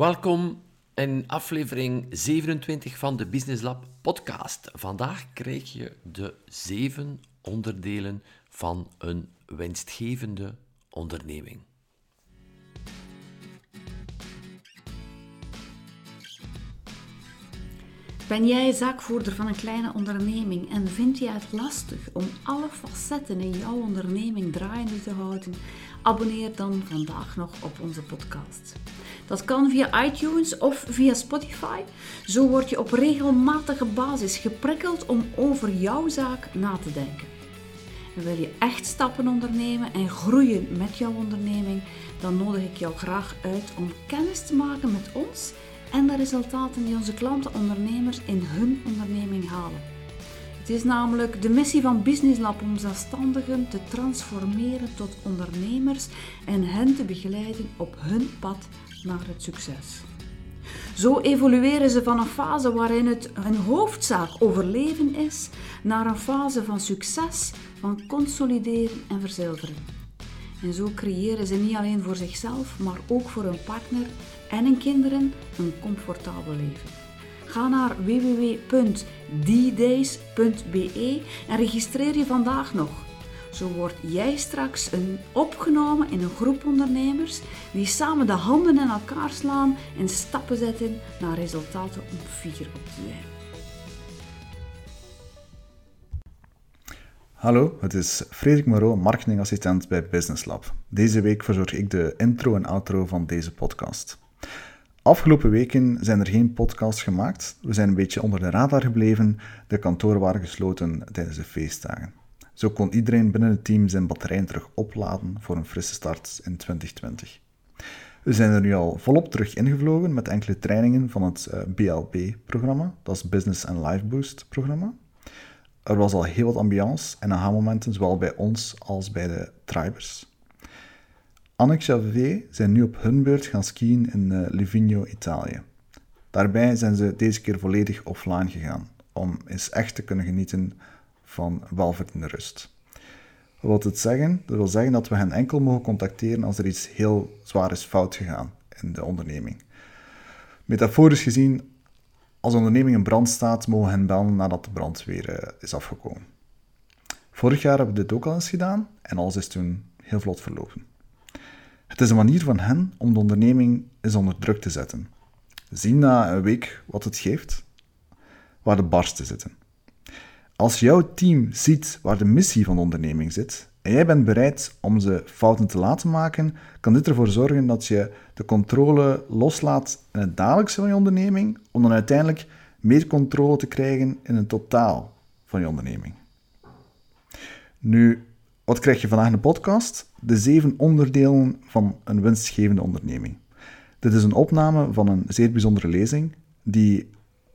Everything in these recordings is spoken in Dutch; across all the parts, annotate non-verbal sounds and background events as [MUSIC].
Welkom in aflevering 27 van de Business Lab podcast. Vandaag krijg je de zeven onderdelen van een winstgevende onderneming. Ben jij zaakvoerder van een kleine onderneming en vind jij het lastig om alle facetten in jouw onderneming draaiende te houden? Abonneer dan vandaag nog op onze podcast. Dat kan via iTunes of via Spotify. Zo word je op regelmatige basis geprikkeld om over jouw zaak na te denken. En wil je echt stappen ondernemen en groeien met jouw onderneming, dan nodig ik jou graag uit om kennis te maken met ons en de resultaten die onze klanten ondernemers in hun onderneming halen. Het is namelijk de missie van Business Lab om zelfstandigen te transformeren tot ondernemers en hen te begeleiden op hun pad naar het succes. Zo evolueren ze van een fase waarin het een hoofdzaak overleven is, naar een fase van succes, van consolideren en verzilveren. En zo creëren ze niet alleen voor zichzelf, maar ook voor hun partner en hun kinderen een comfortabel leven. Ga naar www.ddays.be en registreer je vandaag nog. Zo word jij straks een opgenomen in een groep ondernemers die samen de handen in elkaar slaan en stappen zetten naar resultaten om fier op te zijn. Hallo, het is Frederik Moreau, marketingassistent bij Business Lab. Deze week verzorg ik de intro en outro van deze podcast. Afgelopen weken zijn er geen podcasts gemaakt. We zijn een beetje onder de radar gebleven. De kantoren waren gesloten tijdens de feestdagen. Zo kon iedereen binnen het team zijn batterijen terug opladen voor een frisse start in 2020. We zijn er nu al volop terug ingevlogen met enkele trainingen van het eh, BLB-programma, dat is Business and Life Boost programma. Er was al heel wat ambiance en aha-momenten, zowel bij ons als bij de tribers. Anneke Javier zijn nu op hun beurt gaan skiën in uh, Livigno, Italië. Daarbij zijn ze deze keer volledig offline gegaan, om eens echt te kunnen genieten van welverdiende rust. Wat wil het zeggen? Dat wil zeggen dat we hen enkel mogen contacteren als er iets heel zwaar is fout gegaan in de onderneming. Metaforisch gezien, als de onderneming in brand staat, mogen we hen bellen nadat de brand weer uh, is afgekomen. Vorig jaar hebben we dit ook al eens gedaan en alles is toen heel vlot verlopen. Het is een manier van hen om de onderneming eens onder druk te zetten. Zien na een week wat het geeft, waar de barsten zitten. Als jouw team ziet waar de missie van de onderneming zit en jij bent bereid om ze fouten te laten maken, kan dit ervoor zorgen dat je de controle loslaat in het dagelijkse van je onderneming, om dan uiteindelijk meer controle te krijgen in het totaal van je onderneming. Nu, wat krijg je vandaag in de podcast? De zeven onderdelen van een winstgevende onderneming. Dit is een opname van een zeer bijzondere lezing die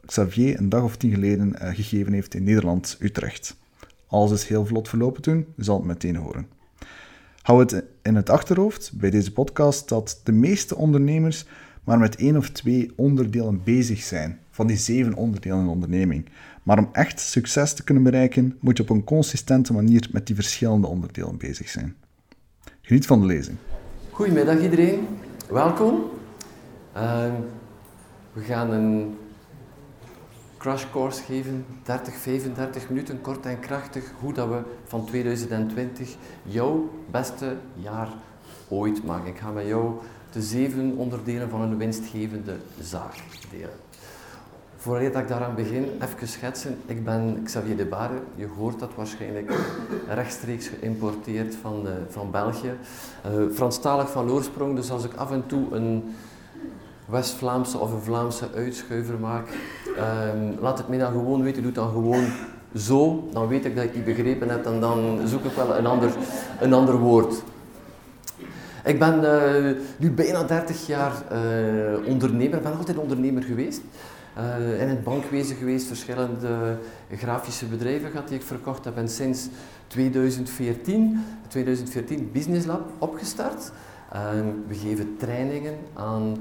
Xavier een dag of tien geleden uh, gegeven heeft in Nederland, Utrecht. Alles is heel vlot verlopen toen, je zal het meteen horen. Hou het in het achterhoofd bij deze podcast dat de meeste ondernemers maar met één of twee onderdelen bezig zijn, van die zeven onderdelen in de onderneming. Maar om echt succes te kunnen bereiken, moet je op een consistente manier met die verschillende onderdelen bezig zijn. Geniet van de lezing. Goedemiddag iedereen, welkom. Uh, we gaan een crash course geven, 30, 35 minuten, kort en krachtig, hoe dat we van 2020 jouw beste jaar ooit maken. Ik ga met jou de zeven onderdelen van een winstgevende zaak delen. Voordat ik daaraan begin, even schetsen. Ik ben Xavier de Bare. Je hoort dat waarschijnlijk [COUGHS] rechtstreeks geïmporteerd van, uh, van België. Uh, Franstalig van oorsprong, dus als ik af en toe een West-Vlaamse of een Vlaamse uitschuiver maak, um, laat het mij dan gewoon weten. Doe dan gewoon zo. Dan weet ik dat ik die begrepen heb en dan zoek ik wel een ander, een ander woord. Ik ben uh, nu bijna 30 jaar ondernemer. Ik ben altijd ondernemer geweest. Uh, in het bankwezen geweest, verschillende grafische bedrijven gehad die ik verkocht heb en sinds 2014, 2014 Business Lab opgestart. We geven trainingen aan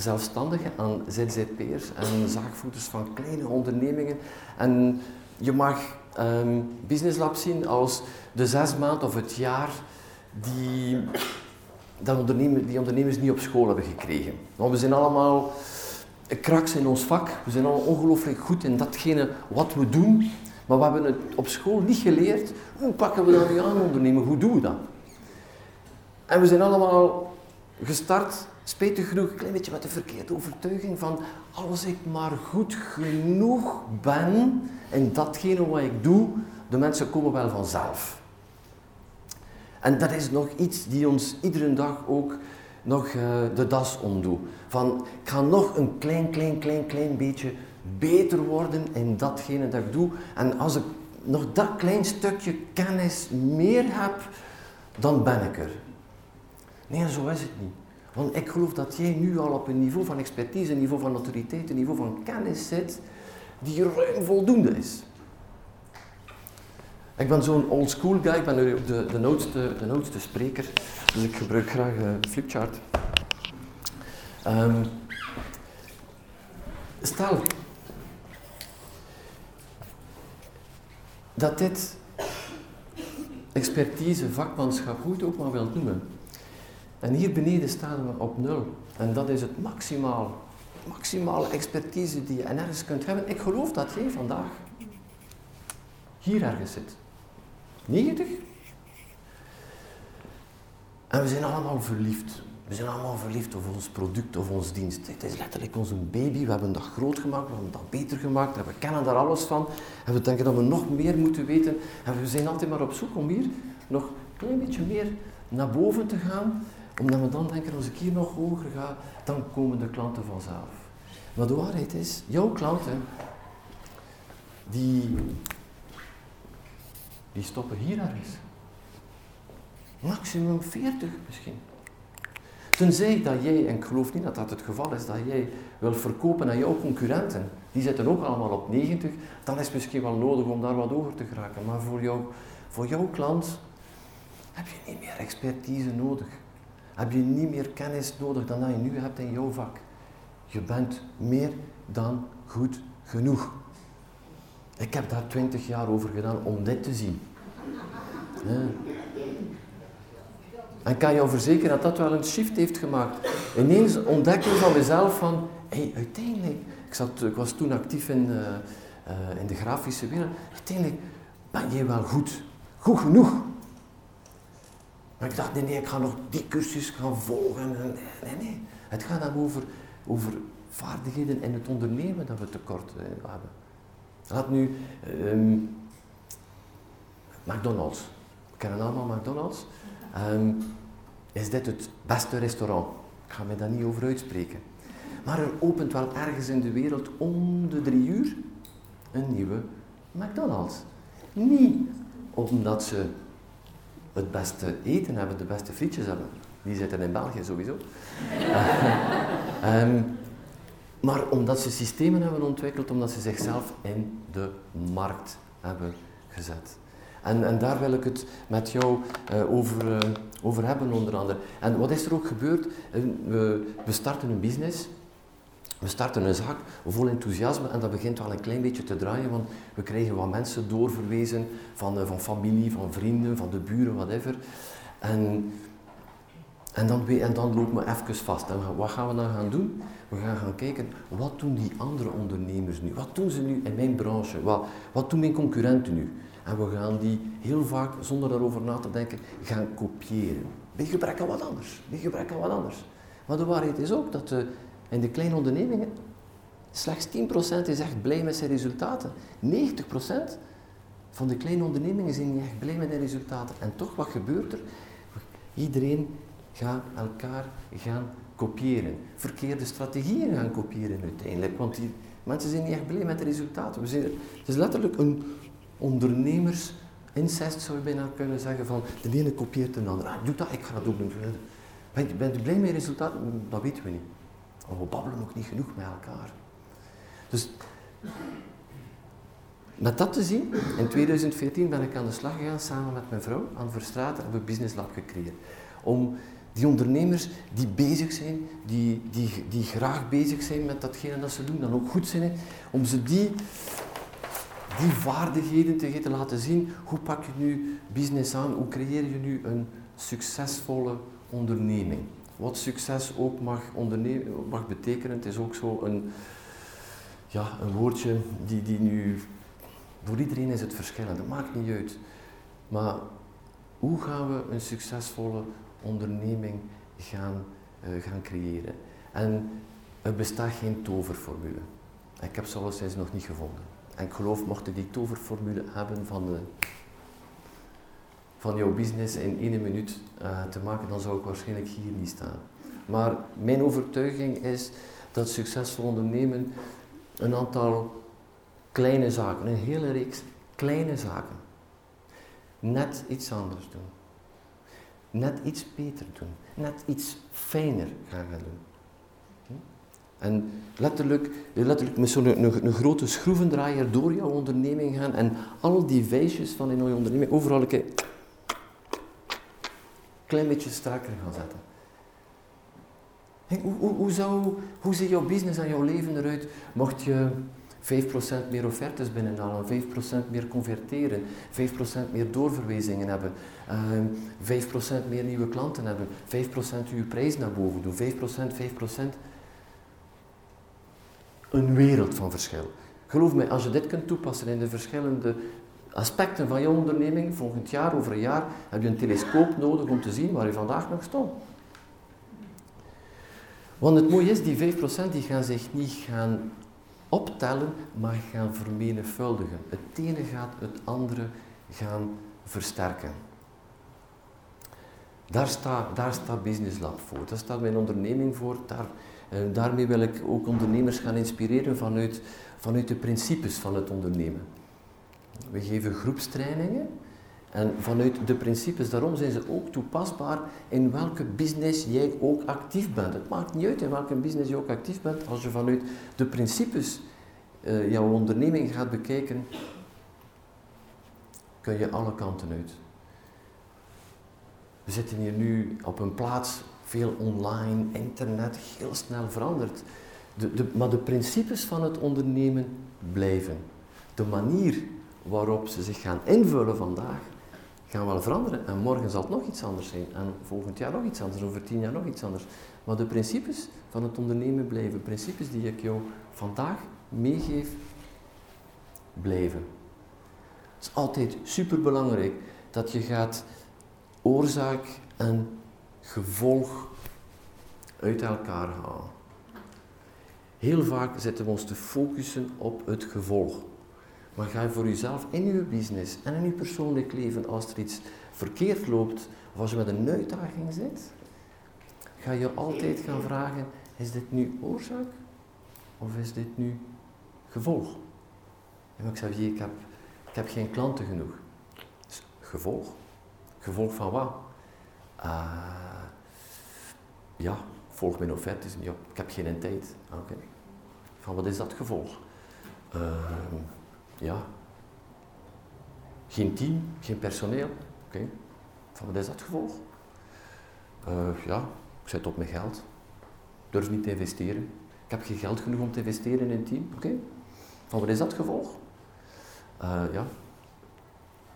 zelfstandigen, aan ZZP'ers en zaakvoerders van kleine ondernemingen. En je mag um, Business Lab zien als de zes maanden of het jaar die dat ondernemer, die ondernemers niet op school hebben gekregen. Want we zijn allemaal kraks in ons vak, we zijn allemaal ongelooflijk goed in datgene wat we doen, maar we hebben het op school niet geleerd. Hoe pakken we dat nu aan ondernemen? Hoe doen we dat? En we zijn allemaal gestart, spijtig genoeg, een klein beetje met de verkeerde overtuiging van als ik maar goed genoeg ben in datgene wat ik doe, de mensen komen wel vanzelf. En dat is nog iets die ons iedere dag ook nog uh, de das omdoet. Van, ik ga nog een klein, klein, klein, klein beetje beter worden in datgene dat ik doe. En als ik nog dat klein stukje kennis meer heb, dan ben ik er. Nee, zo is het niet. Want ik geloof dat jij nu al op een niveau van expertise, een niveau van autoriteit, een niveau van kennis zit, die ruim voldoende is. Ik ben zo'n old school guy, ik ben nu de, de, oudste, de oudste spreker, dus ik gebruik graag een uh, flipchart. Um, stel dat dit expertise, vakmanschap, hoe je het ook maar wilt noemen, en hier beneden staan we op nul. En dat is het maximaal, maximale expertise die je ergens kunt hebben. Ik geloof dat jij vandaag hier ergens zit. 90? En we zijn allemaal verliefd. We zijn allemaal verliefd op ons product of ons dienst. Het is letterlijk onze baby. We hebben dat groot gemaakt, we hebben dat beter gemaakt. We kennen daar alles van. En we denken dat we nog meer moeten weten. En we zijn altijd maar op zoek om hier nog een klein beetje meer naar boven te gaan omdat we dan denken, als ik hier nog hoger ga, dan komen de klanten vanzelf. Maar de waarheid is, jouw klanten, die, die stoppen hier ergens. Maximum 40 misschien. Tenzij dat jij, en ik geloof niet dat dat het geval is, dat jij wil verkopen aan jouw concurrenten, die zitten ook allemaal op 90, dan is het misschien wel nodig om daar wat over te geraken. Maar voor, jou, voor jouw klant heb je niet meer expertise nodig heb je niet meer kennis nodig dan dat je nu hebt in jouw vak. Je bent meer dan goed genoeg. Ik heb daar twintig jaar over gedaan om dit te zien. Ja. En kan jou verzekeren dat dat wel een shift heeft gemaakt. Ineens ontdekken van mezelf van, hé, hey, uiteindelijk, ik, zat, ik was toen actief in, uh, uh, in de grafische wereld, uiteindelijk ben je wel goed, goed genoeg. Maar ik dacht, nee, nee, ik ga nog die cursus gaan volgen. Nee, nee. Het gaat dan over, over vaardigheden in het ondernemen dat we tekort eh, hebben. Laat nu um, McDonald's. We kennen allemaal McDonald's. Um, is dit het beste restaurant? Ik ga daar niet over uitspreken. Maar er opent wel ergens in de wereld om de drie uur een nieuwe McDonald's. Niet omdat ze het beste eten hebben, de beste frietjes hebben. Die zitten in België sowieso. um, [LAUGHS] maar omdat ze systemen hebben ontwikkeld, omdat ze zichzelf in de markt hebben gezet. En, en daar wil ik het met jou uh, over, uh, over hebben, onder andere. En wat is er ook gebeurd? Uh, we, we starten een business we starten een zaak vol enthousiasme en dat begint wel een klein beetje te draaien, want we krijgen wat mensen doorverwezen van, eh, van familie, van vrienden, van de buren, whatever. En, en, dan, en dan lopen we even vast. En wat gaan we dan gaan doen? We gaan gaan kijken, wat doen die andere ondernemers nu? Wat doen ze nu in mijn branche? Wat, wat doen mijn concurrenten nu? En we gaan die heel vaak, zonder daarover na te denken, gaan kopiëren. Bij gebrek aan wat anders. Bij gebrek wat anders. Maar de waarheid is ook dat de in de kleine ondernemingen, slechts 10% is echt blij met zijn resultaten. 90% van de kleine ondernemingen zijn niet echt blij met de resultaten. En toch, wat gebeurt er? Iedereen gaat elkaar gaan kopiëren. Verkeerde strategieën gaan kopiëren uiteindelijk. Want die mensen zijn niet echt blij met de resultaten. We zijn, het is letterlijk een ondernemersincest, zou je bijna kunnen zeggen. Van de ene kopieert de ander. Ah, doe dat, ik ga dat doen. Bent u blij met de resultaten? Dat weten we niet. Maar we babbelen nog niet genoeg met elkaar. Dus met dat te zien, in 2014 ben ik aan de slag gegaan samen met mijn vrouw aan Verstraat en hebben we Business Lab gecreëerd. Om die ondernemers die bezig zijn, die, die, die graag bezig zijn met datgene dat ze doen, dan ook goed zijn, om ze die, die vaardigheden te, te laten zien. Hoe pak je nu business aan? Hoe creëer je nu een succesvolle onderneming. Wat succes ook mag, mag betekenen, het is ook zo een, ja, een woordje die, die nu... Voor iedereen is het verschillend, dat maakt niet uit. Maar hoe gaan we een succesvolle onderneming gaan, uh, gaan creëren? En er bestaat geen toverformule. Ik heb ze alleszins nog niet gevonden. En ik geloof, mocht je die toverformule hebben van, de, van jouw business in één minuut uh, te maken, dan zou ik waarschijnlijk hier niet staan. Maar mijn overtuiging is dat succesvol ondernemen een aantal kleine zaken, een hele reeks kleine zaken, net iets anders doen. Net iets beter doen. Net iets fijner gaan doen. En letterlijk, letterlijk met zo'n een, grote schroevendraaier door jouw onderneming gaan en al die wijsjes van in jouw onderneming overal klein beetje strakker gaan zetten. hoe, hoe, zou, hoe ziet jouw business en jouw leven eruit mocht je 5% meer offertes binnenhalen, 5% meer converteren, 5% meer doorverwijzingen hebben, uh, ehm, 5% meer nieuwe klanten hebben, 5% je prijs naar boven doen, 5%, 5% een wereld van verschil. Geloof mij, als je dit kunt toepassen in de verschillende aspecten van je onderneming, volgend jaar, over een jaar, heb je een telescoop nodig om te zien waar je vandaag nog stond. Want het mooie is, die 5% die gaan zich niet gaan optellen, maar gaan vermenigvuldigen. Het ene gaat het andere gaan versterken. Daar staat, daar staat Business Lab voor, daar staat mijn onderneming voor, daar uh, daarmee wil ik ook ondernemers gaan inspireren vanuit, vanuit de principes van het ondernemen. We geven groepstrainingen en vanuit de principes, daarom zijn ze ook toepasbaar in welke business jij ook actief bent. Het maakt niet uit in welke business je ook actief bent, als je vanuit de principes uh, jouw onderneming gaat bekijken, kun je alle kanten uit. We zitten hier nu op een plaats veel online, internet, heel snel veranderd. De, de, maar de principes van het ondernemen blijven. De manier waarop ze zich gaan invullen vandaag, gaan wel veranderen. En morgen zal het nog iets anders zijn. En volgend jaar nog iets anders. Over tien jaar nog iets anders. Maar de principes van het ondernemen blijven. Principes die ik jou vandaag meegeef, blijven. Het is altijd superbelangrijk dat je gaat oorzaak en gevolg uit elkaar halen. Heel vaak zitten we ons te focussen op het gevolg. Maar ga je voor jezelf in je business en in je persoonlijk leven, als er iets verkeerd loopt, of als je met een uitdaging zit, ga je altijd gaan vragen, is dit nu oorzaak of is dit nu gevolg? En ik zei, ik heb, ik heb geen klanten genoeg. gevolg. Gevolg van wat? Uh, ja, volg mijn offertes. Ja, ik heb geen tijd. Oké. Van wat is dat gevolg? Uh, ja. Geen team, geen personeel. Oké. Van wat is dat gevolg? Uh, ja, ik zit op mijn geld. Durf niet te investeren. Ik heb geen geld genoeg om te investeren in een team. Oké. Van wat is dat gevolg? Uh, ja,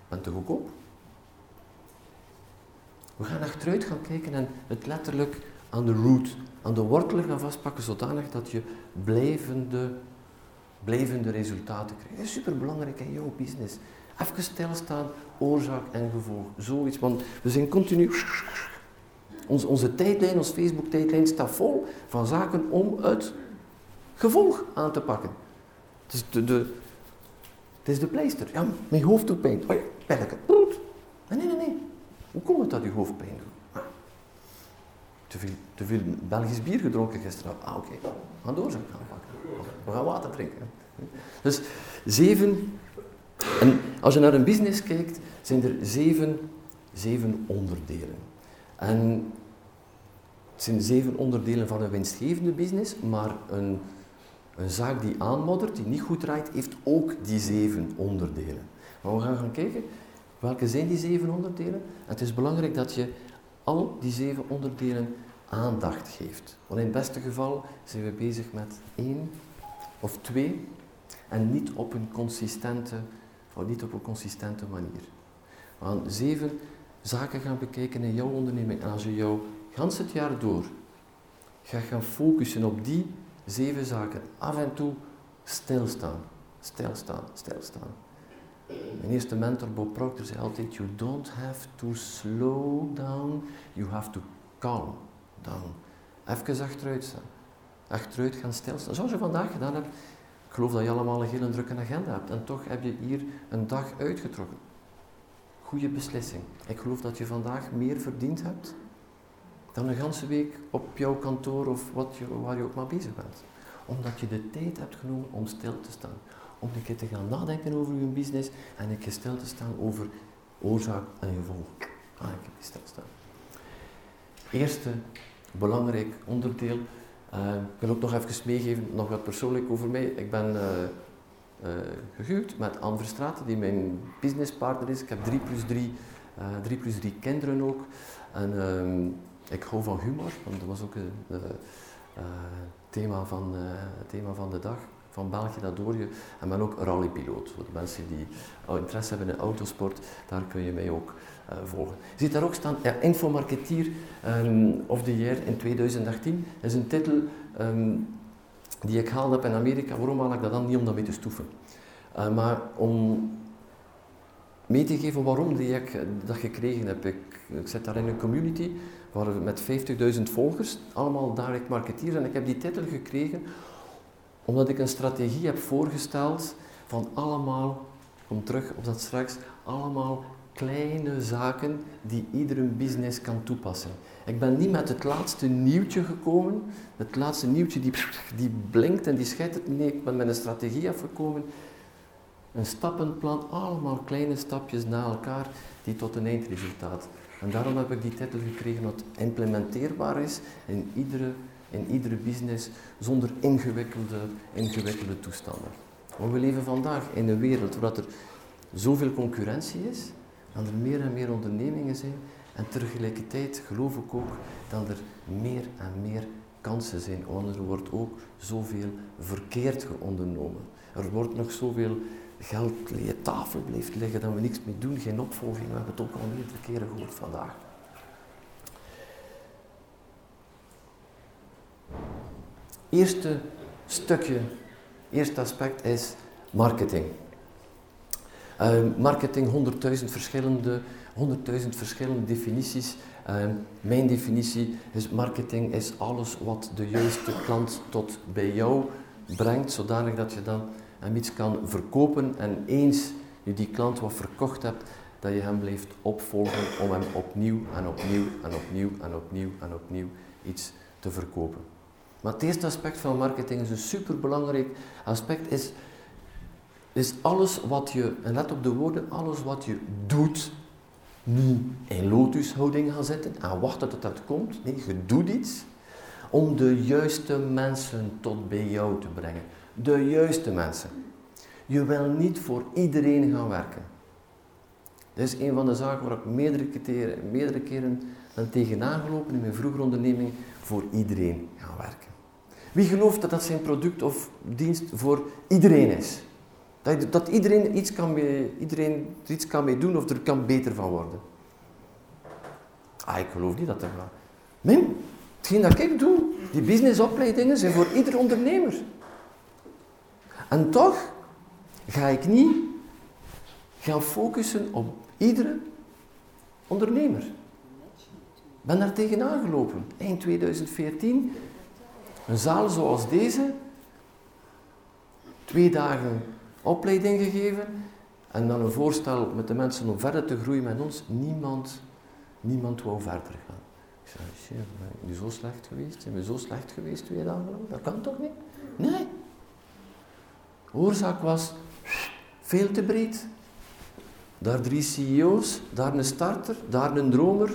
ben te goedkoop. We gaan achteruit gaan kijken en het letterlijk aan de root, aan de wortel gaan vastpakken, zodanig dat je blijvende, blijvende resultaten krijgt. Dat is superbelangrijk in jouw business. Even stilstaan, oorzaak en gevolg. Zoiets, want we zijn continu... Onze, onze tijdlijn, onze Facebook-tijdlijn staat vol van zaken om het gevolg aan te pakken. Het is de, de, het is de pleister. Ja, mijn hoofd doet pijn. Oh. Nee, nee, nee. Hoe komt het dat je hoofd pijn doet? Te veel, te veel Belgisch bier gedronken gisteren. Ah, oké. Okay. Gaan pakken. We gaan water drinken. Dus zeven. En als je naar een business kijkt, zijn er zeven, zeven onderdelen. En het zijn zeven onderdelen van een winstgevende business, maar een, een zaak die aanmoddert, die niet goed draait, heeft ook die zeven onderdelen. Maar we gaan gaan kijken, welke zijn die zeven onderdelen? En het is belangrijk dat je al die zeven onderdelen aandacht geeft. Want in het beste geval zijn we bezig met één of twee en niet op een consistente, of niet op een consistente manier. We gaan zeven zaken gaan bekijken in jouw onderneming. En als je jouw gans het jaar door gaat gaan focussen op die zeven zaken, af en toe stilstaan, stilstaan, stilstaan. Mijn eerste mentor Bob Proctor zei altijd, you don't have to slow down, you have to calm down. Even achteruit staan. Achteruit gaan stilstaan. Zoals je vandaag gedaan hebt. Ik geloof dat je allemaal een hele drukke agenda hebt. En toch heb je hier een dag uitgetrokken. Goede beslissing. Ik geloof dat je vandaag meer verdiend hebt dan een ganse week op jouw kantoor of wat waar je ook maar bezig bent. Omdat je de tijd hebt genomen om stil te staan. Om een keer te gaan nadenken over je business en een keer stil te staan over oorzaak en gevolg. Ah, ik stilstaan. Eerste belangrijk onderdeel. Uh, ik wil ook nog even meegeven, nog wat persoonlijk over mij. Ik ben uh, gehuwd met Anne Verstraeten, die mijn businesspartner is. Ik heb 3 plus 3, 3 plus 3 kinderen ook. En ehm, ik hou van humor, want dat was ook het thema, van, thema van de dag. Van België naar je. En ben ook rallypiloot. Voor de mensen die interesse hebben in autosport, daar kun je mij ook uh, volgen. Je ziet daar ook staan, ja, Infomarketeer um, of the Year in 2018. Dat is een titel um, die ik gehaald heb in Amerika. Waarom haal ik dat dan? Niet om dat mee te stoeven. Uh, maar om mee te geven waarom die ik dat gekregen heb. Ik, ik zit daar in een community waar met 50.000 volgers, allemaal direct marketeers. En ik heb die titel gekregen omdat ik een strategie heb voorgesteld van allemaal, kom terug op dat straks, allemaal kleine zaken die iedere business kan toepassen. Ik ben niet met het laatste nieuwtje gekomen, het laatste nieuwtje die, die blinkt en die scheitert. Nee, ik ben met een strategie afgekomen, een stappenplan, allemaal kleine stapjes na elkaar die tot een eindresultaat. En daarom heb ik die titel gekregen wat implementeerbaar is in iedere, in iedere business zonder ingewikkelde, ingewikkelde toestanden. Want we leven vandaag in een wereld waar er zoveel concurrentie is, dat er meer en meer ondernemingen zijn. En tegelijkertijd geloof ik ook dat er meer en meer kansen zijn, want er wordt ook zoveel verkeerd ondernomen. Er wordt nog zoveel geld je tafel blijft liggen dat we niks mee doen, geen opvolging. We hebben het ook al meerdere keren gehoord vandaag. Eerste stukje, eerste aspect is marketing. Uh, marketing, 100.000 verschillende, 100.000 verschillende definities. Uh, mijn definitie is marketing is alles wat de juiste klant tot bij jou brengt, zodanig dat je dan hem iets kan verkopen en eens je die klant wat verkocht hebt, dat je hem blijft opvolgen om hem opnieuw en opnieuw en opnieuw en opnieuw en opnieuw iets te verkopen. Maar het eerste aspect van marketing is een superbelangrijk aspect, is is alles wat je, en let op de woorden, alles wat je doet, niet in lotushouding gaan zitten en wachten tot dat komt. Nee, je doet iets om de juiste mensen tot bij jou te brengen. De juiste mensen. Je wil niet voor iedereen gaan werken. Dat is een van de zaken waar ik meerdere keren, meerdere keren ben tegenaan gelopen in mijn vroegere onderneming. Voor iedereen gaan werken. Wie gelooft dat dat zijn product of dienst voor iedereen is? Dat, dat iedereen, iets kan mee, iedereen er iets kan mee doen of er kan beter van worden. Ah, ik geloof niet dat dat gaat. Nee, hetgeen dat ik doe, die businessopleidingen zijn voor ieder ondernemer. En toch ga ik niet gaan focussen op iedere ondernemer. Ik ben daar tegenaan gelopen. Eind 2014, een zaal zoals deze, twee dagen opleiding gegeven en dan een voorstel met de mensen om verder te groeien met ons. Niemand, niemand wou verder gaan. Ik zei, ben je zo slecht geweest? Zijn we zo slecht geweest twee dagen lang? Dat kan toch niet? Nee. oorzaak was veel te breed. Daar drie CEO's, daar een starter, daar een dromer.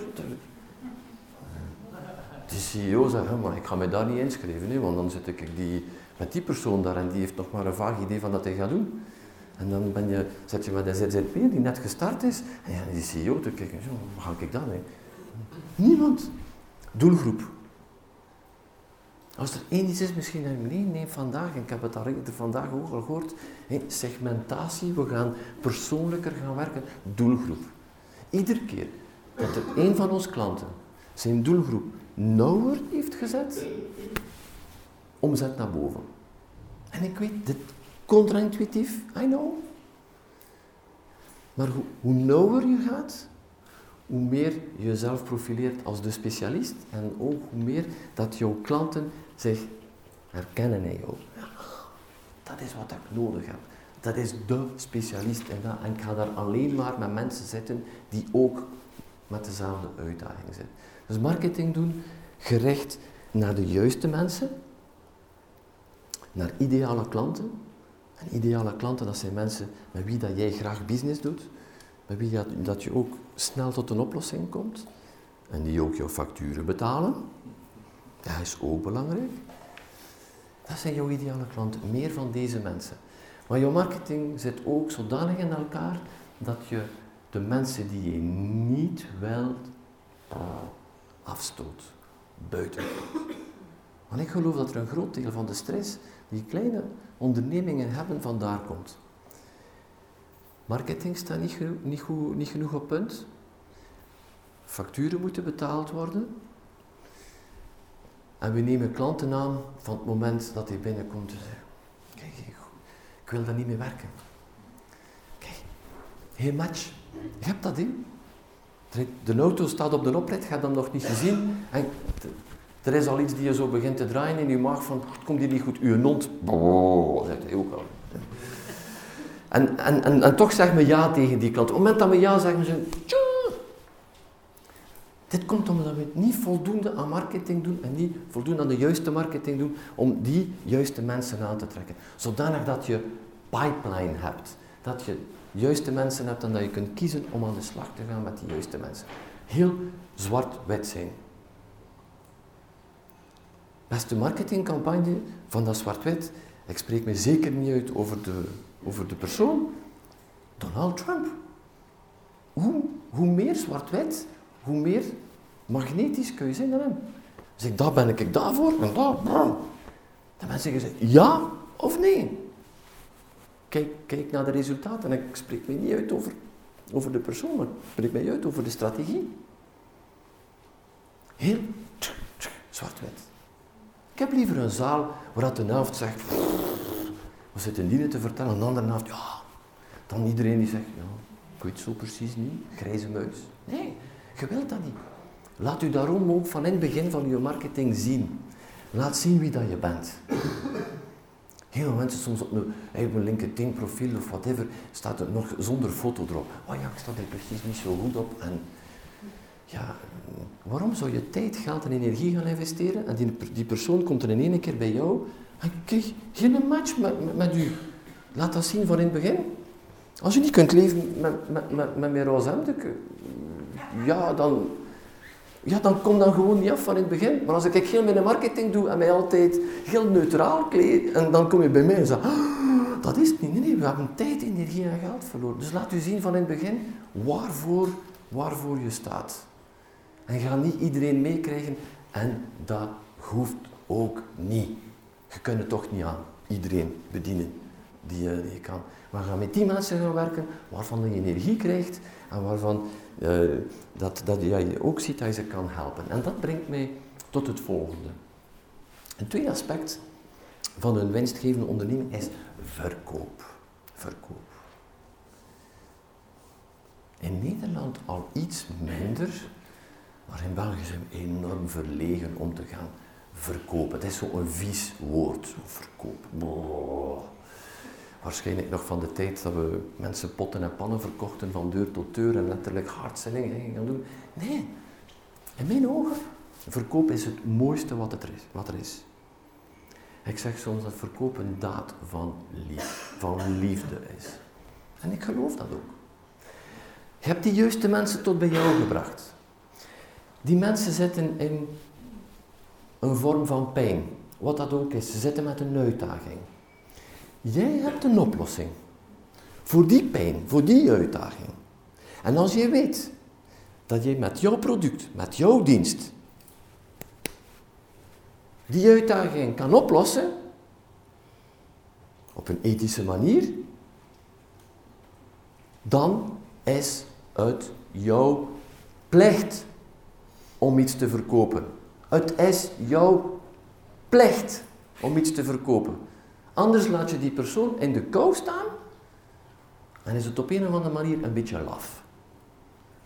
Die CEO zei, maar ik ga me daar niet inschrijven, want dan zit ik die met die persoon daar en die heeft nog maar een vaag idee van wat hij gaat doen. En dan ben je, zet je met een ZZP die net gestart is en die CEO te kijken, zo, ga ik dan mee? Niemand. Doelgroep. Als er één iets is, misschien nee, nee, vandaag, ik heb het daar vandaag ook al gehoord, segmentatie, we gaan persoonlijker gaan werken, doelgroep. Iedere keer dat er één van onze klanten zijn doelgroep nauwer heeft gezet, omzet naar boven. En ik weet, dit contra-intuïtief, I know. Maar hoe, hoe nauwer je gaat, hoe meer je jezelf profileert als de specialist en ook hoe meer dat jouw klanten zich herkennen in jou. Dat is wat ik nodig heb. Dat is de specialist dat. En ik ga daar alleen maar met mensen zitten die ook met dezelfde uitdaging zitten. Dus marketing doen gericht naar de juiste mensen, naar ideale klanten. En ideale klanten, dat zijn mensen met wie dat jij graag business doet, met wie dat, dat je ook snel tot een oplossing komt en die ook jouw facturen betalen. Dat is ook belangrijk. Dat zijn jouw ideale klanten, meer van deze mensen. Maar jouw marketing zit ook zodanig in elkaar dat je de mensen die je niet wilt afstoot, buiten. Want ik geloof dat er een groot deel van de stress die kleine ondernemingen hebben, vandaar komt. Marketing staat niet, niet, goed, niet genoeg op punt. Facturen moeten betaald worden. En we nemen klanten aan van het moment dat hij binnenkomt kijk, ik wil daar niet mee werken. Kijk, geen match. Je hebt dat in. De auto staat op de oprit, je hem nog niet gezien. En er is al iets die je zo begint te draaien in je maag van, komt hier niet goed. Uw nond, zegt hij ook al. En, en, en, en, toch zeggen we ja tegen die klant. Op het moment dat we ja zeggen, ze dit komt omdat we niet voldoende aan marketing doen en niet voldoende aan de juiste marketing doen om die juiste mensen aan te trekken. Zodanig dat je pipeline hebt. Dat je juiste mensen hebt en dat je kunt kiezen om aan de slag te gaan met die juiste mensen. Heel zwart-wit zijn. Beste marketingcampagne van dat zwart-wit, ik spreek me zeker niet uit over de, over de persoon, Donald Trump. Hoe, hoe meer zwart-wit, hoe meer magnetisch kun je zijn dan hem. Zeg, daar ben ik daarvoor en daar. De mensen zeggen ja of nee. Kijk, kijk naar de resultaten. En ik spreek me niet uit over, over de persoon, ik spreek mij uit over de strategie. Heel zwart-wit. Ik heb liever een zaal waar de helft zegt, we zitten die te vertellen, en de andere helft, ja. Dan iedereen die zegt, ja, ik weet zo precies niet, grijze muis. Nee, je wilt dat niet. Laat u daarom ook van in het begin van uw marketing zien. Laat zien wie dat je bent. Heel veel mensen soms op een, een LinkedIn profiel of whatever staat er nog zonder foto erop. Oh ja, ik sta er precies niet zo goed op. En ja, waarom zou je tijd, geld en energie gaan investeren en die, die persoon komt er in één keer bij jou en krijg geen match met, met, u. Laat dat zien van in het begin. Als je niet kunt leven met, met, met, met mijn roze hemd, ja, dan, ja, dan kom dan gewoon niet af van in het begin. Maar als ik heel mijn marketing doe en mij altijd heel neutraal kleed, en dan kom je bij mij en zeg, ah, dat is het niet. Nee, we hebben tijd, energie en geld verloren. Dus laat u zien van in het begin waarvoor, waarvoor je staat. En ga niet iedereen meekrijgen en dat hoeft ook niet. Je kunt het toch niet aan iedereen bedienen die, je, die je kan. Maar ga met die mensen gaan werken waarvan je energie krijgt en waarvan dat, dat je ook ziet dat je ze kan helpen. En dat brengt mij tot het volgende. Een tweede aspect van een winstgevende onderneming is verkoop. Verkoop. In Nederland al iets minder, maar in België zijn we enorm verlegen om te gaan verkopen. Het is zo'n vies woord, verkoop waarschijnlijk nog van de tijd dat we mensen potten en pannen verkochten van deur tot deur en letterlijk hardselling gingen doen. Nee, in mijn ogen, verkoop is het mooiste wat, er is, wat er is. Ik zeg soms dat verkoop een daad van, lief, van liefde is. En ik geloof dat ook. Je hebt die juiste mensen tot bij jou gebracht. Die mensen zitten in een vorm van pijn, wat dat ook is. Ze zitten met een uitdaging. Jij hebt een oplossing voor die pijn, voor die uitdaging. En als je weet dat je met jouw product, met jouw dienst, die uitdaging kan oplossen, op een ethische manier, dan is het jouw plicht om iets te verkopen. Het is jouw plicht om iets te verkopen. Anders laat je die persoon in de kou staan en is het op een of andere manier een beetje laf.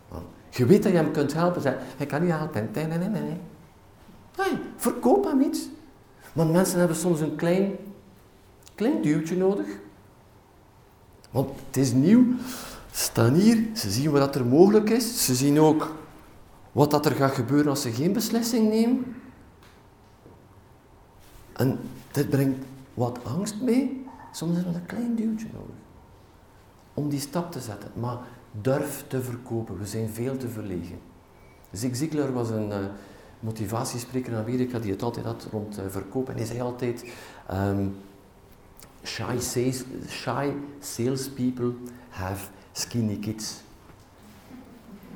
Want je weet dat je hem kunt helpen. Zeg, hij kan niet helpen. Nee, nee, nee, nee. nee. verkoop hem iets. Want mensen hebben soms een klein, klein duwtje nodig. Want het is nieuw. Ze staan hier, ze zien wat er mogelijk is. Ze zien ook wat dat er gaat gebeuren als ze geen beslissing nemen. En dit brengt wat angst mee. Soms is er een klein duwtje nodig. Om die stap te zetten. Maar durf te verkopen. We zijn veel te verlegen. Zig Ziglar was een uh, motivatiespreker in Amerika die het altijd had rond uh, verkoop. En hij zei altijd... Um, shy, sales, shy salespeople have skinny kids.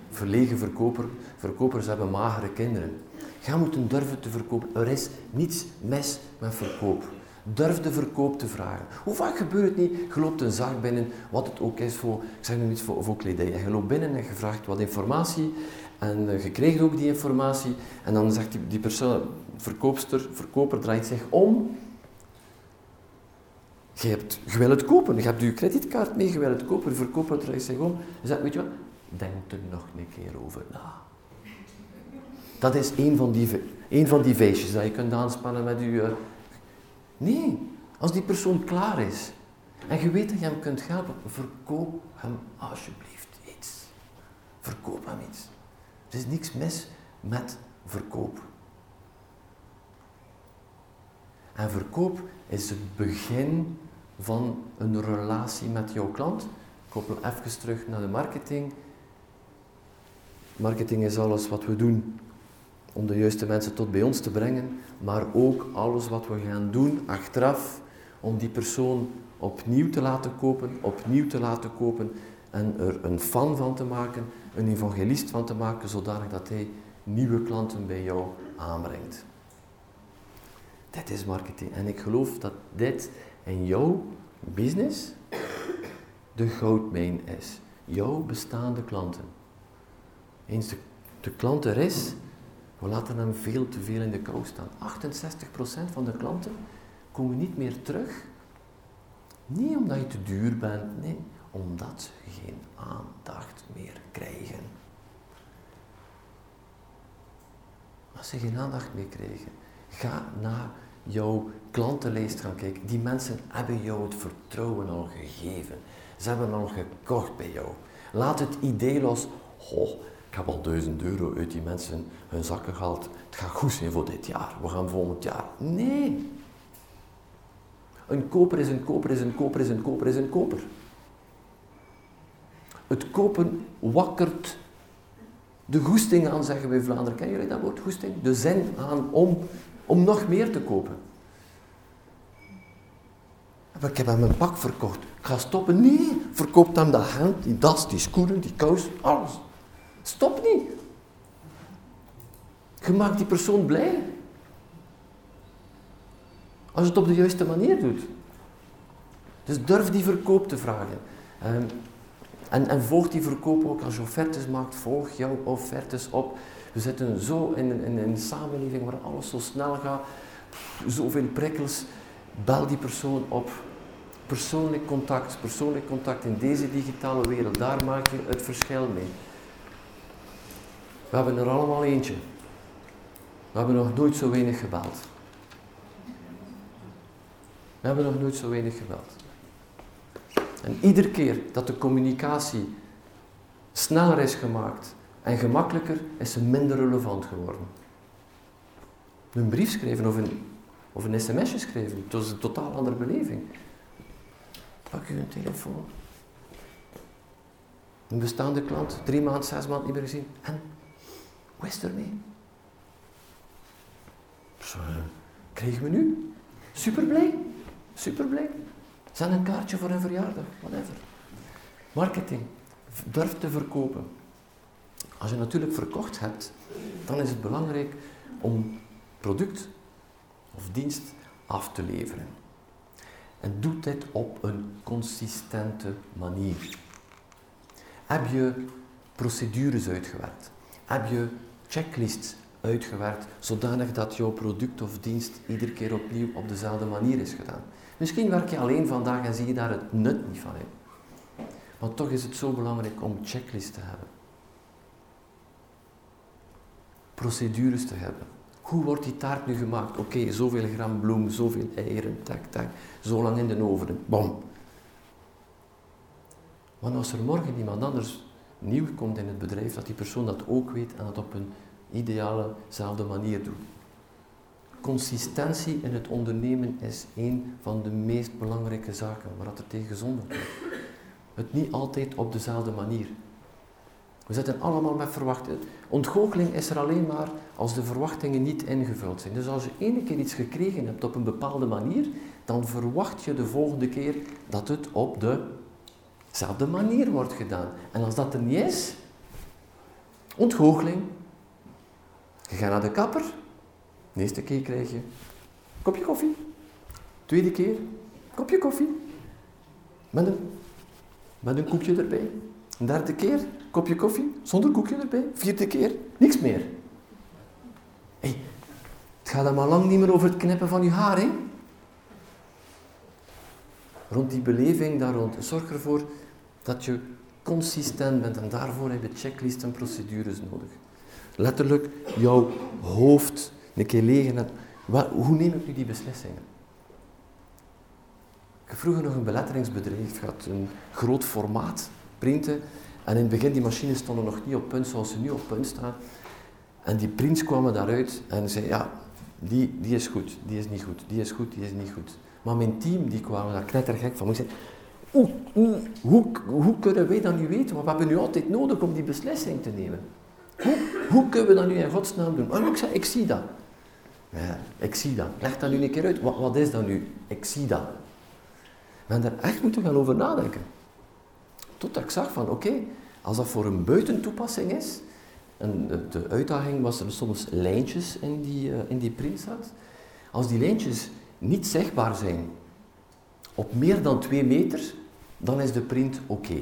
Verlegen verkoper, verkopers hebben magere kinderen. Ga moeten durven te verkopen. Er is niets mis met verkoop. Durf de verkoop te vragen. Hoe vaak gebeurt het niet? Je loopt een zaak binnen, wat het ook is voor, ik zeg nu iets voor, voor kledij. En je loopt binnen en je vraagt wat informatie. En uh, je krijgt ook die informatie. En dan zegt die, persoon, verkoopster, verkoper draait zich om. Je, hebt, wil het kopen, je hebt je creditcard mee, je wil het kopen. De verkoper draait zich om en zegt, weet je wat, denk er nog een keer over na. Dat is een van die, een van die feestjes dat je kunt aanspannen met je... Nee, als die persoon klaar is en je weet dat je hem kunt helpen, verkoop hem alsjeblieft iets. Verkoop hem iets. Er is niks mis met verkoop. En verkoop is het begin van een relatie met jouw klant. Ik koppel even terug naar de marketing. Marketing is alles wat we doen om de juiste mensen tot bij ons te brengen, maar ook alles wat we gaan doen achteraf om die persoon opnieuw te laten kopen, opnieuw te laten kopen en er een fan van te maken, een evangelist van te maken, zodanig dat hij nieuwe klanten bij jou aanbrengt. Dit is marketing. En ik geloof dat dit in jouw business de goudmijn is. Jouw bestaande klanten. Eens de, de klant er is, we laten hem veel te veel in de kou staan. 68% van de klanten komen niet meer terug. Niet omdat je te duur bent, nee, omdat ze geen aandacht meer krijgen. Als ze geen aandacht meer krijgen, ga naar jouw klantenlijst gaan kijken. Die mensen hebben jou het vertrouwen al gegeven. Ze hebben al gekocht bij jou. Laat het idee los. Ik heb al duizend euro uit die mensen hun zakken gehaald. Het gaat goed zijn voor dit jaar. We gaan volgend jaar. Nee. Een koper is een koper is een koper is een koper is een koper. Het kopen wakkert de goesting aan, zeggen wij Vlaanderen. Kennen jullie dat woord, goesting? De zin aan om, om nog meer te kopen. Ik heb hem een pak verkocht. Ik ga stoppen. Nee, verkoopt hem dat hemd, die das, die schoenen, die kous, alles. Stop niet. Je maakt die persoon blij. Als je het op de juiste manier doet. Dus durf die verkoop te vragen. Ehm, en, en, volg die verkoop ook als je offertes maakt. Volg jouw offertes op. We zitten zo in, in, in een samenleving waar alles zo snel gaat. Zoveel prikkels. Bel die persoon op. Persoonlijk contact. Persoonlijk contact in deze digitale wereld. Daar maak je het verschil mee. We hebben er allemaal eentje. We hebben nog nooit zo weinig gebeld. We hebben nog nooit zo weinig gebeld. En iedere keer dat de communicatie sneller is gemaakt en gemakkelijker, is ze minder relevant geworden. Een brief schrijven of een, of een sms'je schrijven, dat is een totaal andere beleving. Pak je een telefoon. Een bestaande klant, drie maanden, zes maanden niet meer gezien. En hoe ermee? Zo, krijgen we nu? Super blij. Super blij. Zend een kaartje voor een verjaardag, whatever. Marketing. Durf te verkopen. Als je natuurlijk verkocht hebt, dan is het belangrijk om product of dienst af te leveren. En doe dit op een consistente manier. Heb je procedures uitgewerkt? Heb je checklists uitgewerkt, zodanig dat jouw product of dienst iedere keer opnieuw op dezelfde manier is gedaan. Misschien werk je alleen vandaag en zie je daar het nut niet van in. Maar toch is het zo belangrijk om checklist te hebben. Procedures te hebben. Hoe wordt die taart nu gemaakt? Oké, zoveel gram bloem, zoveel eieren, tak, tak, zo lang in de oven, bom. Want als er morgen iemand anders nieuw komt in het bedrijf, dat die persoon dat ook weet en dat op een idealezelfde manier doet. Consistentie in het ondernemen is een van de meest belangrijke zaken waar het er tegen gezonden wordt. Het niet altijd op dezelfde manier. We zitten allemaal met verwachtingen. Ontgoocheling is er alleen maar als de verwachtingen niet ingevuld zijn. Dus als je ene keer iets gekregen hebt op een bepaalde manier, dan verwacht je de volgende keer dat het op dezelfde manier wordt gedaan. En als dat er niet is, ontgoocheling. Je gaat naar de kapper, de eerste keer krijg je kopje koffie. Tweede keer, kopje koffie. Met een, met een koekje erbij. Een derde keer, kopje koffie, zonder koekje erbij. Vierde keer, niks meer. Hey, het gaat maar lang niet meer over het knippen van je haar, hè? Rond die beleving daar rond. Zorg ervoor dat je consistent bent en daarvoor heb je checklists en procedures nodig. Letterlijk jouw hoofd een keer leeg hoe neem ik nu die beslissingen? Ik heb vroeger nog een beletteringsbedrijf gehad, een groot formaat printen. En in het begin, die machines stonden nog niet op punt zoals ze nu op punt staan. En die prints kwamen daaruit en zeiden, ja, die, die is goed, die is niet goed, die is goed, die is niet goed. Maar mijn team, die kwamen daar knettergek van. Ik zei, hoe, hoe, hoe kunnen wij dat nu weten? Want we hebben nu altijd nodig om die beslissing te nemen. Hoe, hoe kunnen we dat nu in godsnaam doen? Maar ik zei, ik zie dat. Ja, ik zie dat. Leg dat nu een keer uit. Wat, wat is dat nu? Ik zie dat. We hebben daar echt moeten gaan over nadenken. Totdat ik zag van, oké, als dat voor een buitentoepassing is, en de, uitdaging was er soms lijntjes in die, uh, in die printzaals. Als die lijntjes niet zichtbaar zijn op meer dan 2 meter, dan is de print oké.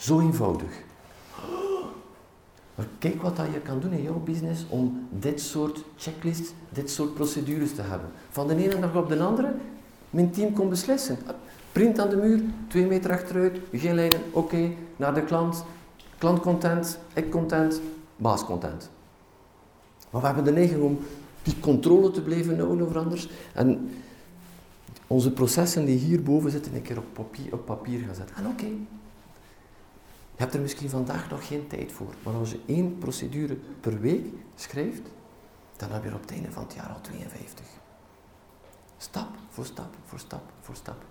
Zo eenvoudig. Maar kijk wat dat je kan doen in jouw business om dit soort checklists, dit soort procedures te hebben. Van de ene dag op de andere, mijn team kon beslissen. Print aan de muur, twee meter achteruit, geen lijnen, oké, naar de klant. Klant content, ik content, baas content. Maar we hebben de neiging om die controle te blijven houden over anders. En onze processen die hierboven zitten, een keer op papier, op papier gaan zetten. En oké, je hebt er misschien vandaag nog geen tijd voor, maar als je één procedure per week schrijft, dan heb je op het einde van het jaar al 52. Stap voor stap, voor stap, voor stap.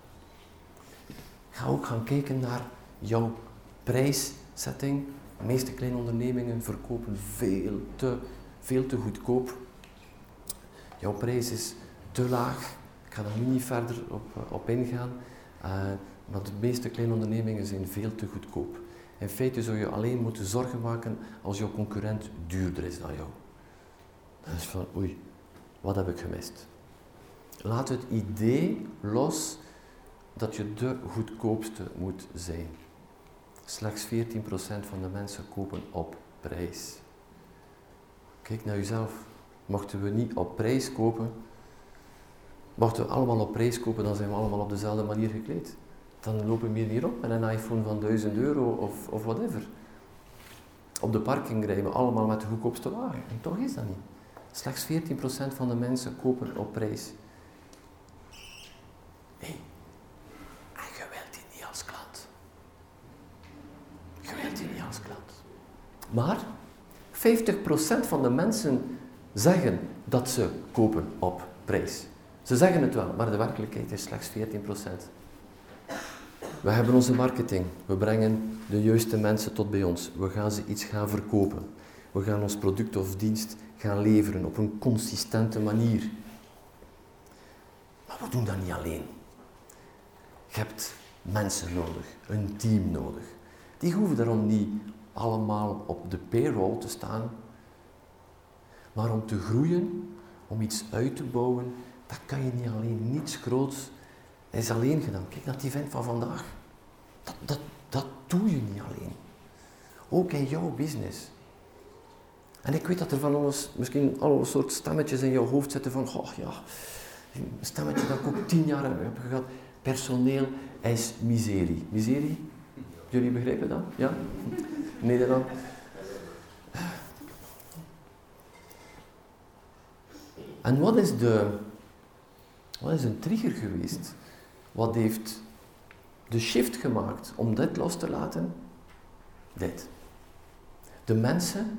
Ga ook gaan kijken naar jouw prijszetting. De meeste kleine ondernemingen verkopen veel te, veel te goedkoop. Jouw prijs is te laag. Ik ga daar nu niet verder op, op ingaan. Uh, maar de meeste kleine ondernemingen zijn veel te goedkoop. In feite zou je alleen moeten zorgen maken als jouw concurrent duurder is dan jou. Dan is van, oei, wat heb ik gemist? Laat het idee los dat je de goedkoopste moet zijn. Slechts 14% van de mensen kopen op prijs. Kijk naar jezelf. Mochten we niet op prijs kopen, mochten we allemaal op prijs kopen, dan zijn we allemaal op dezelfde manier gekleed dan lopen we hier op met een iPhone van 1000 euro of, of whatever. Op de parking rijden we allemaal met de goedkoopste wagen. En toch is dat niet. Slechts 14% van de mensen kopen op prijs. Nee. En je wilt die niet als klant. Je wilt die niet als klant. Maar 50% van de mensen zeggen dat ze kopen op prijs. Ze zeggen het wel, maar de werkelijkheid is slechts 14%. We hebben onze marketing. We brengen de juiste mensen tot bij ons. We gaan ze iets gaan verkopen. We gaan ons product of dienst gaan leveren op een consistente manier. Maar we doen dat niet alleen. Je hebt mensen nodig, een team nodig. Die hoeven daarom niet allemaal op de payroll te staan. Maar om te groeien, om iets uit te bouwen, dat kan je niet alleen. Niets groots is alleen gedaan. Kijk naar die vent van vandaag. Dat, dat, dat doe je niet alleen. Ook in jouw business. En ik weet dat er van alles, misschien alle soort stemmetjes in jouw hoofd zitten van, oh ja, een stemmetje dat ik ook tien jaar heb gehad. Personeel is miserie. Miserie? Jullie begrijpen dat? Ja? Nederland? En wat is de, wat is een trigger geweest? Wat heeft de shift gemaakt om dit los te laten? Dit. De mensen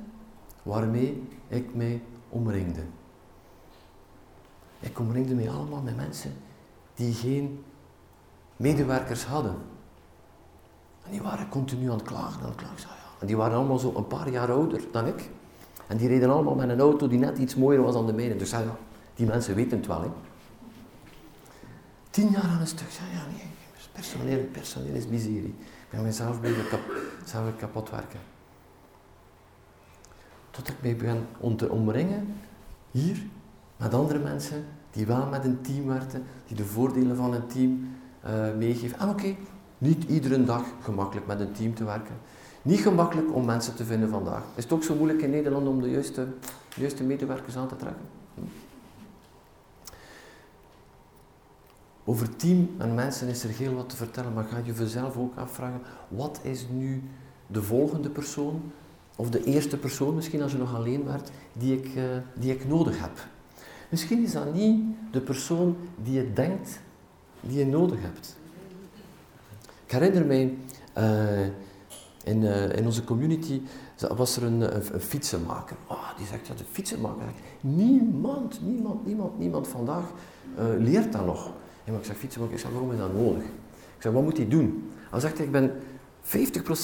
waarmee ik mij omringde. Ik omringde mij allemaal met mensen die geen medewerkers hadden. En die waren continu aan het klagen, aan het klagen. En die waren allemaal zo een paar jaar ouder dan ik. En die reden allemaal met een auto die net iets mooier was dan de mijne. Dus ja, die mensen weten het wel. Hè. Tien jaar aan een stuk. Ja, ja, nee, personeel, personeel is miserie. Ik ben mezelf blijven kap, kapot werken. Tot ik mij ben om te omringen, hier, met andere mensen die wel met een team werken, die de voordelen van een team uh, meegeven. En oké, niet iedere dag gemakkelijk met een team te werken. Niet gemakkelijk om mensen te vinden vandaag. Is het ook zo moeilijk in Nederland om de juiste, juiste medewerkers aan te trekken? Hm. Over team en mensen is er heel wat te vertellen, maar ga je jezelf ook afvragen, wat is nu de volgende persoon, of de eerste persoon misschien als je nog alleen werd, die ik, uh, die ik nodig heb? Misschien is dat niet de persoon die je denkt die je nodig hebt. Ik herinner mij, uh, in, uh, in onze community was er een, fietsenmaker. Oh, die zegt, ja, de fietsenmaker. Niemand, niemand, niemand, niemand vandaag leert dat nog. Maar ik zeg, fietsenmaker, ik zeg, waarom is dat nodig? Ik zeg, wat moet hij doen? Hij zegt, ik ben 50%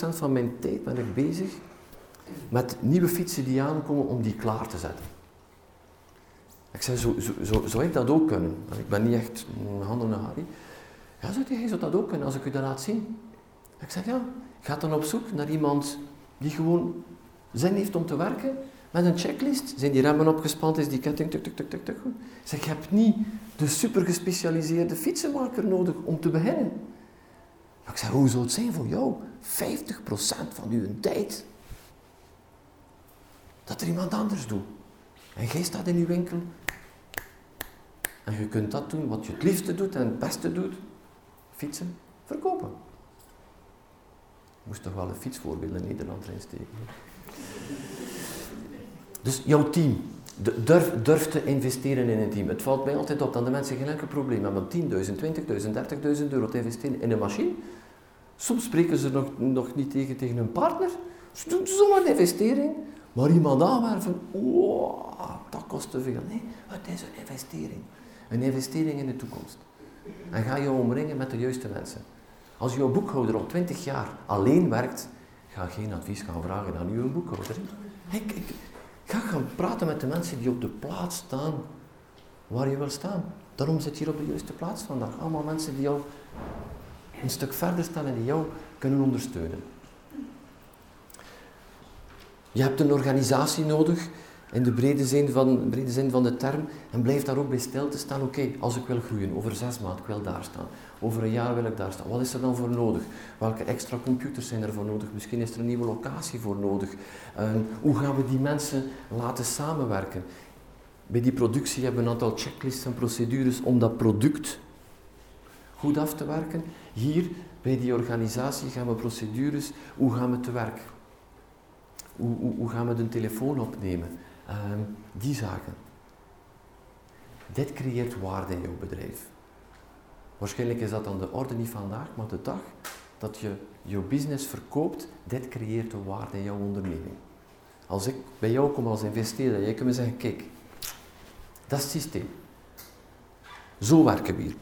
van mijn tijd ben ik bezig met nieuwe fietsen die aankomen om die klaar te zetten. Ik zei, zo, zo, zo, zou ik dat ook kunnen? Ik ben niet echt handen naar Harry. Ja, zei hij, dat ook kunnen als ik u dat laat zien? Ik zeg, ja, ga dan op zoek naar iemand die gewoon zin heeft om te werken, met een checklist. Zijn die remmen opgespand, is die ketting tuk tuk tuk tuk tuk zeg, je hebt niet de super gespecialiseerde fietsenmaker nodig om te beginnen. Ik zeg, hoe zou het zijn voor jou? 50% van uw tijd. Dat er iemand anders doet. En jij staat in je winkel. En je kunt dat doen wat je het liefste doet en het beste doet. Fietsen, verkopen. Ik moest toch wel een fietsvoorbeeld in Nederland erin steken. Dus jouw team. Durf, durf te investeren in een team. Het valt mij altijd op dat de mensen geen enkel probleem hebben om 10.000, 20.000, 30.000 euro te investeren in een machine. Soms spreken ze nog, nog niet tegen, tegen hun partner. Ze doen zomaar een investering. Maar iemand aanwerven, oh, dat kost te veel. Nee, het is een investering. Een investering in de toekomst. En ga je omringen met de juiste mensen. Als jouw boekhouder al 20 jaar alleen werkt, ga geen advies gaan vragen aan uw boekhouder. Ik, ik, ga gaan praten met de mensen die op de plaats staan waar je wil staan. Daarom zit je hier op de juiste plaats vandaag. Allemaal mensen die jou een stuk verder staan en die jou kunnen ondersteunen. Je hebt een organisatie nodig, in de brede zin van, brede zin van de term, en blijf daar ook bij stil te staan. Oké, als ik wil groeien, over zes maanden, ik wil daar staan. Over een jaar wil ik daar staan. Wat is er dan voor nodig? Welke extra computers zijn er voor nodig? Misschien is er een nieuwe locatie voor nodig. Uh, hoe gaan we die mensen laten samenwerken? Bij die productie hebben we een aantal checklists en procedures om dat product goed af te werken. Hier, bij die organisatie, gaan we procedures, hoe gaan we te werk? Hoe, hoe, hoe gaan we de telefoon opnemen? Uh, die zaken. Dit creëert waarde in jouw bedrijf. Waarschijnlijk is dat dan de orde niet vandaag, maar de dag dat je je business verkoopt, dit creëert de waarde in jouw onderneming. Als ik bij jou kom als investeerder, jij kunt me zeggen, kijk, dat is het systeem. Zo werken we hier.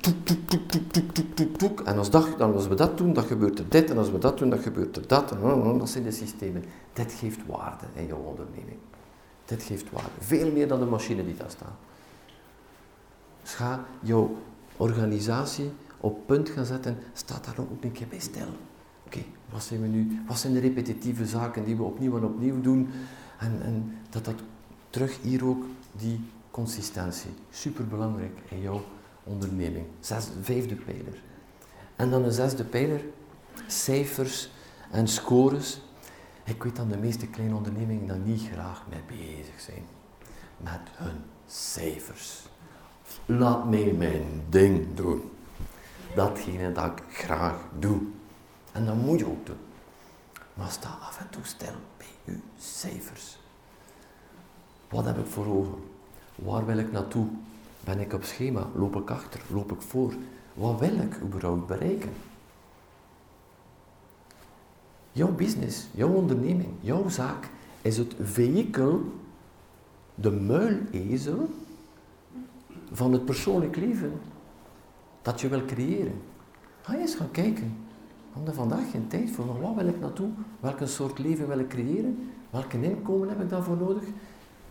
En als, dat, als we dat doen, dan gebeurt er dit. En als we dat doen, dan gebeurt er dat. Dat zijn de systemen. Dit geeft waarde in jouw onderneming. Dit geeft waarde. Veel meer dan de machine die daar staat. Dus ga jouw organisatie op punt gaan zetten. Staat daar ook een keer bij stil. Oké, wat zijn we nu? Wat zijn de repetitieve zaken die we opnieuw en opnieuw doen? En, en dat dat terug hier ook die consistentie. Superbelangrijk in jouw onderneming. Zes, vijfde pijler. En dan een zesde pijler, cijfers en scores. Ik weet dat de meeste kleine ondernemingen daar niet graag mee bezig zijn. Met hun cijfers. Laat mij mijn ding doen. Datgene dat ik graag doe. En dat moet je ook doen. Maar sta af en toe stil bij uw cijfers. Wat heb ik voor ogen? Waar wil ik naartoe? Ben ik op schema? Loop ik achter? Loop ik voor? Wat wil ik überhaupt bereiken? Jouw business, jouw onderneming, jouw zaak is het vehikel, de muilezel van het persoonlijk leven dat je wil creëren. Ga eens gaan kijken. We hebben vandaag geen tijd voor, maar wat wil ik naartoe? Welke soort leven wil ik creëren? Welke inkomen heb ik daarvoor nodig?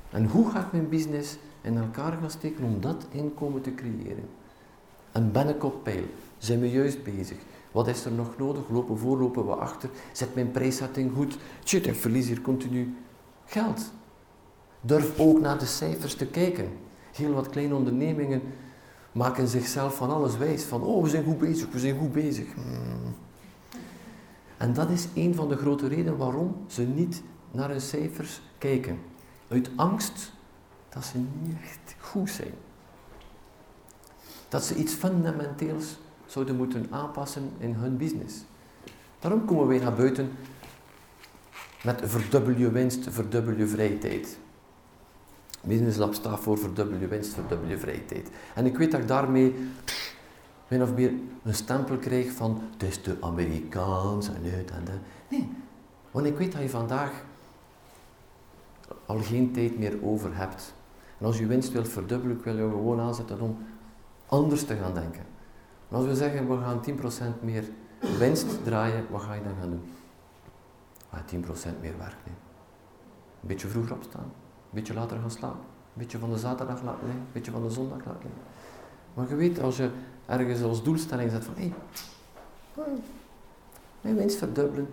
En hoe ga ik mijn business in elkaar gaan steken om dat inkomen te creëren? En ben ik op peil? Zijn we juist bezig? Wat is er nog nodig? Lopen voor, lopen we achter? Zet mijn prijszetting goed? Shit, ik verlies hier continu geld. Durf ook naar de cijfers te kijken. Heel wat kleine ondernemingen maken zichzelf van alles wijs. Van, oh, we zijn goed bezig, we zijn goed bezig. Hmm. En dat is een van de grote redenen waarom ze niet naar hun cijfers kijken. Uit angst dat ze niet echt goed zijn. Dat ze iets fundamenteels zouden moeten aanpassen in hun business. Daarom komen wij naar buiten met verdubbel je winst, verdubbel je vrije tijd. Business Lab staat voor verdubbel je winst, verdubbel je vrije tijd. En ik weet dat ik daarmee min of meer een stempel krijg van het is te Amerikaans en dit en dat. Nee, want ik weet dat je vandaag al geen tijd meer over hebt. En als je winst wilt verdubbelen, wil je gewoon aanzetten om anders te gaan denken. Als we zeggen, we gaan 10% meer winst draaien, wat ga je dan gaan doen? Ga je 10% meer werk nemen. Een beetje vroeger opstaan, een beetje later gaan slapen, een beetje van de zaterdag laten liggen, een beetje van de zondag laten liggen. Maar je weet, als je ergens als doelstelling zet van, hé, hey, mijn winst verdubbelen.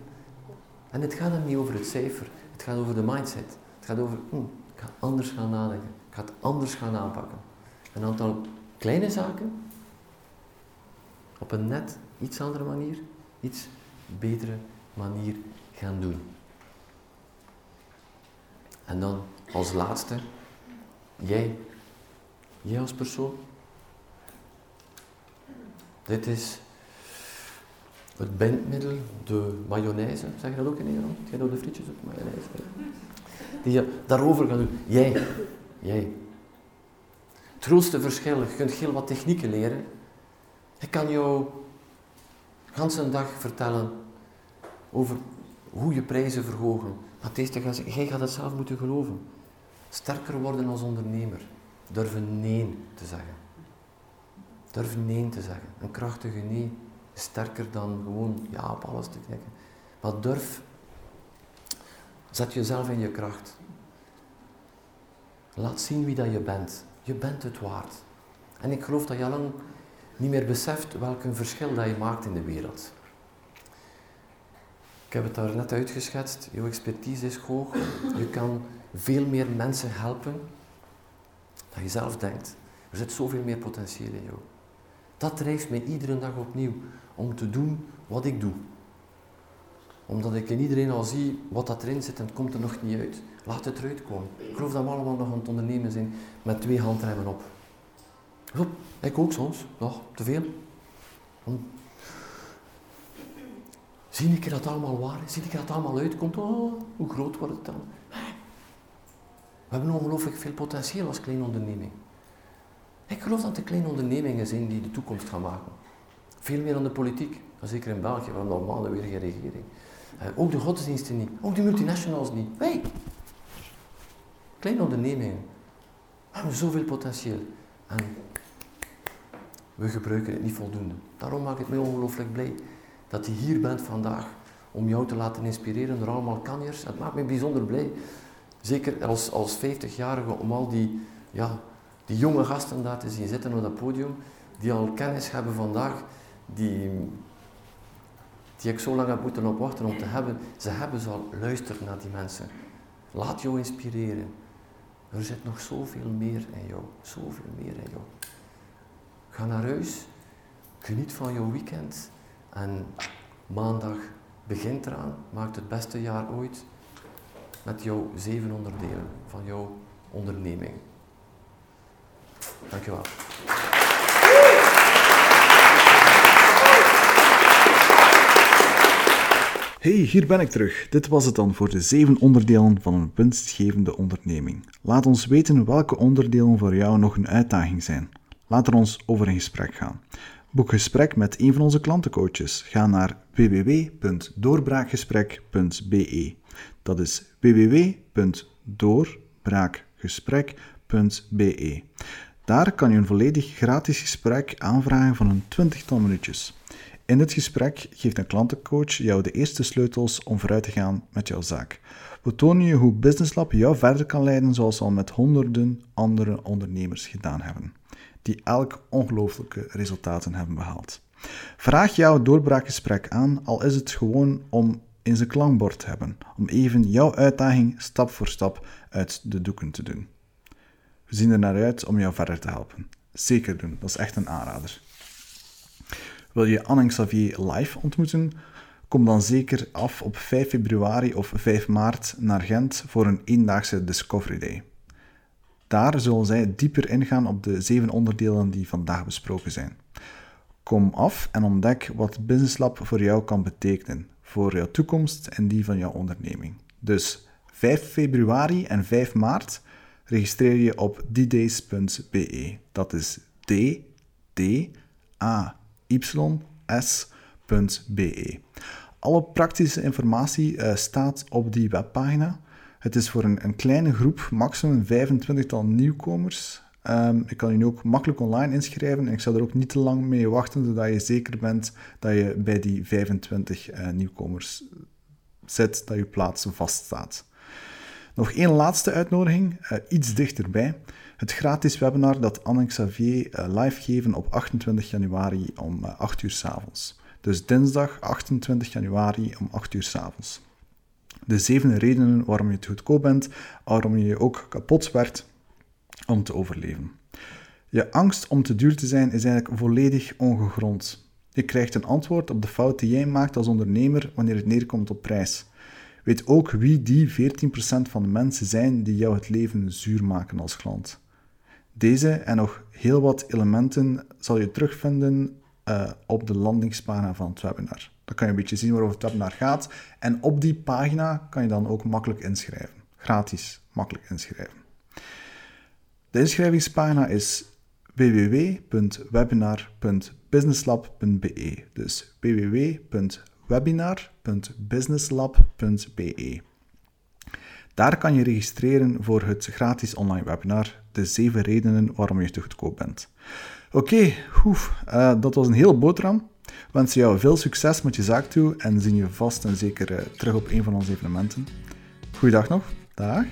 En het gaat dan niet over het cijfer, het gaat over de mindset. Het gaat over, hm, ik ga anders gaan nadenken, ik ga het anders gaan aanpakken. Een aantal kleine zaken, op een net iets andere manier, iets betere manier gaan doen. En dan als laatste, jij, jij als persoon. Dit is het bindmiddel, de mayonaise, zeg je dat ook in Nederland? Jij doet de frietjes op mayonaise. Die je daarover gaat doen. Jij, jij. Het grootste verschil, je kunt heel wat technieken leren, ik kan jou de dag vertellen over hoe je prijzen verhogen. Maar deze gaat jij gaat het zelf moeten geloven. Sterker worden als ondernemer. Durven nee te zeggen. Durf nee te zeggen. Een krachtige nee is sterker dan gewoon ja op alles te kijken. Maar durf. Zet jezelf in je kracht. Laat zien wie dat je bent. Je bent het waard. En ik geloof dat je lang niet meer beseft welk een verschil dat je maakt in de wereld. Ik heb het daar net uitgeschetst. Jouw expertise is hoog. Je kan veel meer mensen helpen dan je zelf denkt. Er zit zoveel meer potentieel in jou. Dat drijft mij iedere dag opnieuw om te doen wat ik doe. Omdat ik in iedereen al zie wat dat erin zit en het komt er nog niet uit. Laat het eruit komen. Ik geloof dat we allemaal nog aan het ondernemen zijn met twee handremmen op. Ik ook soms, nog te veel. Zie ik dat allemaal waar is? Zie ik dat allemaal uitkomt? Oh, hoe groot wordt het dan? We hebben ongelooflijk veel potentieel als kleine onderneming. Ik geloof dat de kleine ondernemingen zijn die de toekomst gaan maken. Veel meer dan de politiek. Zeker in België, we hebben normaal weer regering. Eh, ook de godsdiensten niet. Ook de multinationals niet. Wij. Kleine ondernemingen. Hebben zoveel potentieel. En we gebruiken het niet voldoende. Daarom maakt het mij ongelooflijk blij dat je hier bent vandaag om jou te laten inspireren door allemaal kanjers. Het maakt me bijzonder blij, zeker als, als 50-jarige, om al die, ja, die jonge gasten daar te zien zitten op dat podium, die al kennis hebben vandaag, die, die ik zo lang heb moeten op wachten om te hebben. Ze hebben ze al, luister naar die mensen. Laat jou inspireren. Er zit nog zoveel meer in jou, zoveel meer in jou. Ga naar huis, geniet van jouw weekend en maandag begint eraan, maak het beste jaar ooit met jouw zeven onderdelen van jouw onderneming. Dankjewel. Hey, hier ben ik terug. Dit was het dan voor de zeven onderdelen van een winstgevende onderneming. Laat ons weten welke onderdelen voor jou nog een uitdaging zijn. Laat er ons over in gesprek gaan. Boek gesprek met een van onze klantencoaches. Ga naar www.doorbraakgesprek.be. Dat is www.doorbraakgesprek.be. Daar kan je een volledig gratis gesprek aanvragen van een twintigtal minuutjes. In dit gesprek geeft een klantencoach jou de eerste sleutels om vooruit te gaan met jouw zaak. We tonen je hoe Business Lab jou verder kan leiden zoals we al met honderden andere ondernemers gedaan hebben, die elk ongelooflijke resultaten hebben behaald. Vraag jouw doorbraakgesprek aan, al is het gewoon om in zijn klankbord te hebben, om even jouw uitdaging stap voor stap uit de doeken te doen. We zien er naar uit om jou verder te helpen. Zeker doen, dat is echt een aanrader. Wil je Anne Xavier live ontmoeten? Kom dan zeker af op 5 februari of 5 maart naar Gent voor een eendaagse Discovery Day. Daar zullen zij dieper ingaan op de zeven onderdelen die vandaag besproken zijn. Kom af en ontdek wat Business Lab voor jou kan betekenen, voor jouw toekomst en die van jouw onderneming. Dus 5 februari en 5 maart registreer je op ddays.be. Dat is d d a y.s.be. Alle praktische informatie uh, staat op die webpagina. Het is voor een, een kleine groep, maximum 25-tal nieuwkomers. Um, je kan je nu ook makkelijk online inschrijven en ik zal er ook niet te lang mee wachten, zodat je zeker bent dat je bij die 25 uh, eh, nieuwkomers zit, dat je plaats vaststaat. Nog één laatste uitnodiging, uh, iets dichterbij. Het gratis webinar dat Anne Xavier uh, live geven op 28 januari om 8 eh, uur s avonds. Dus dinsdag 28 januari om 8 uur s avonds. De zeven redenen waarom je te goedkoop bent, waarom je je ook kapot werd om te overleven. Je angst om te duur te zijn is eigenlijk volledig ongegrond. Je krijgt een antwoord op de fout die jij maakt als ondernemer wanneer het neerkomt op prijs. Weet ook wie die 14% van de mensen zijn die jou het leven zuur maken als klant. Deze en nog heel wat elementen zal je terugvinden uh, op de landingspagina van het webinar. Dan kan je een beetje zien waarover het webinar gaat. En op die pagina kan je dan ook makkelijk inschrijven. Gratis, makkelijk inschrijven. De inschrijvingspagina is www.webinar.businesslab.be. Dus www.webinar.businesslab.be. Daar kan je registreren voor het gratis online webinar De 7 redenen waarom je te goedkoop bent. Oké, okay, uh, dat was een heel boterham. We wensen jou veel succes met je zaak toe en zien je vast en zeker uh, terug op een van onze evenementen. Goeiedag nog. Dag.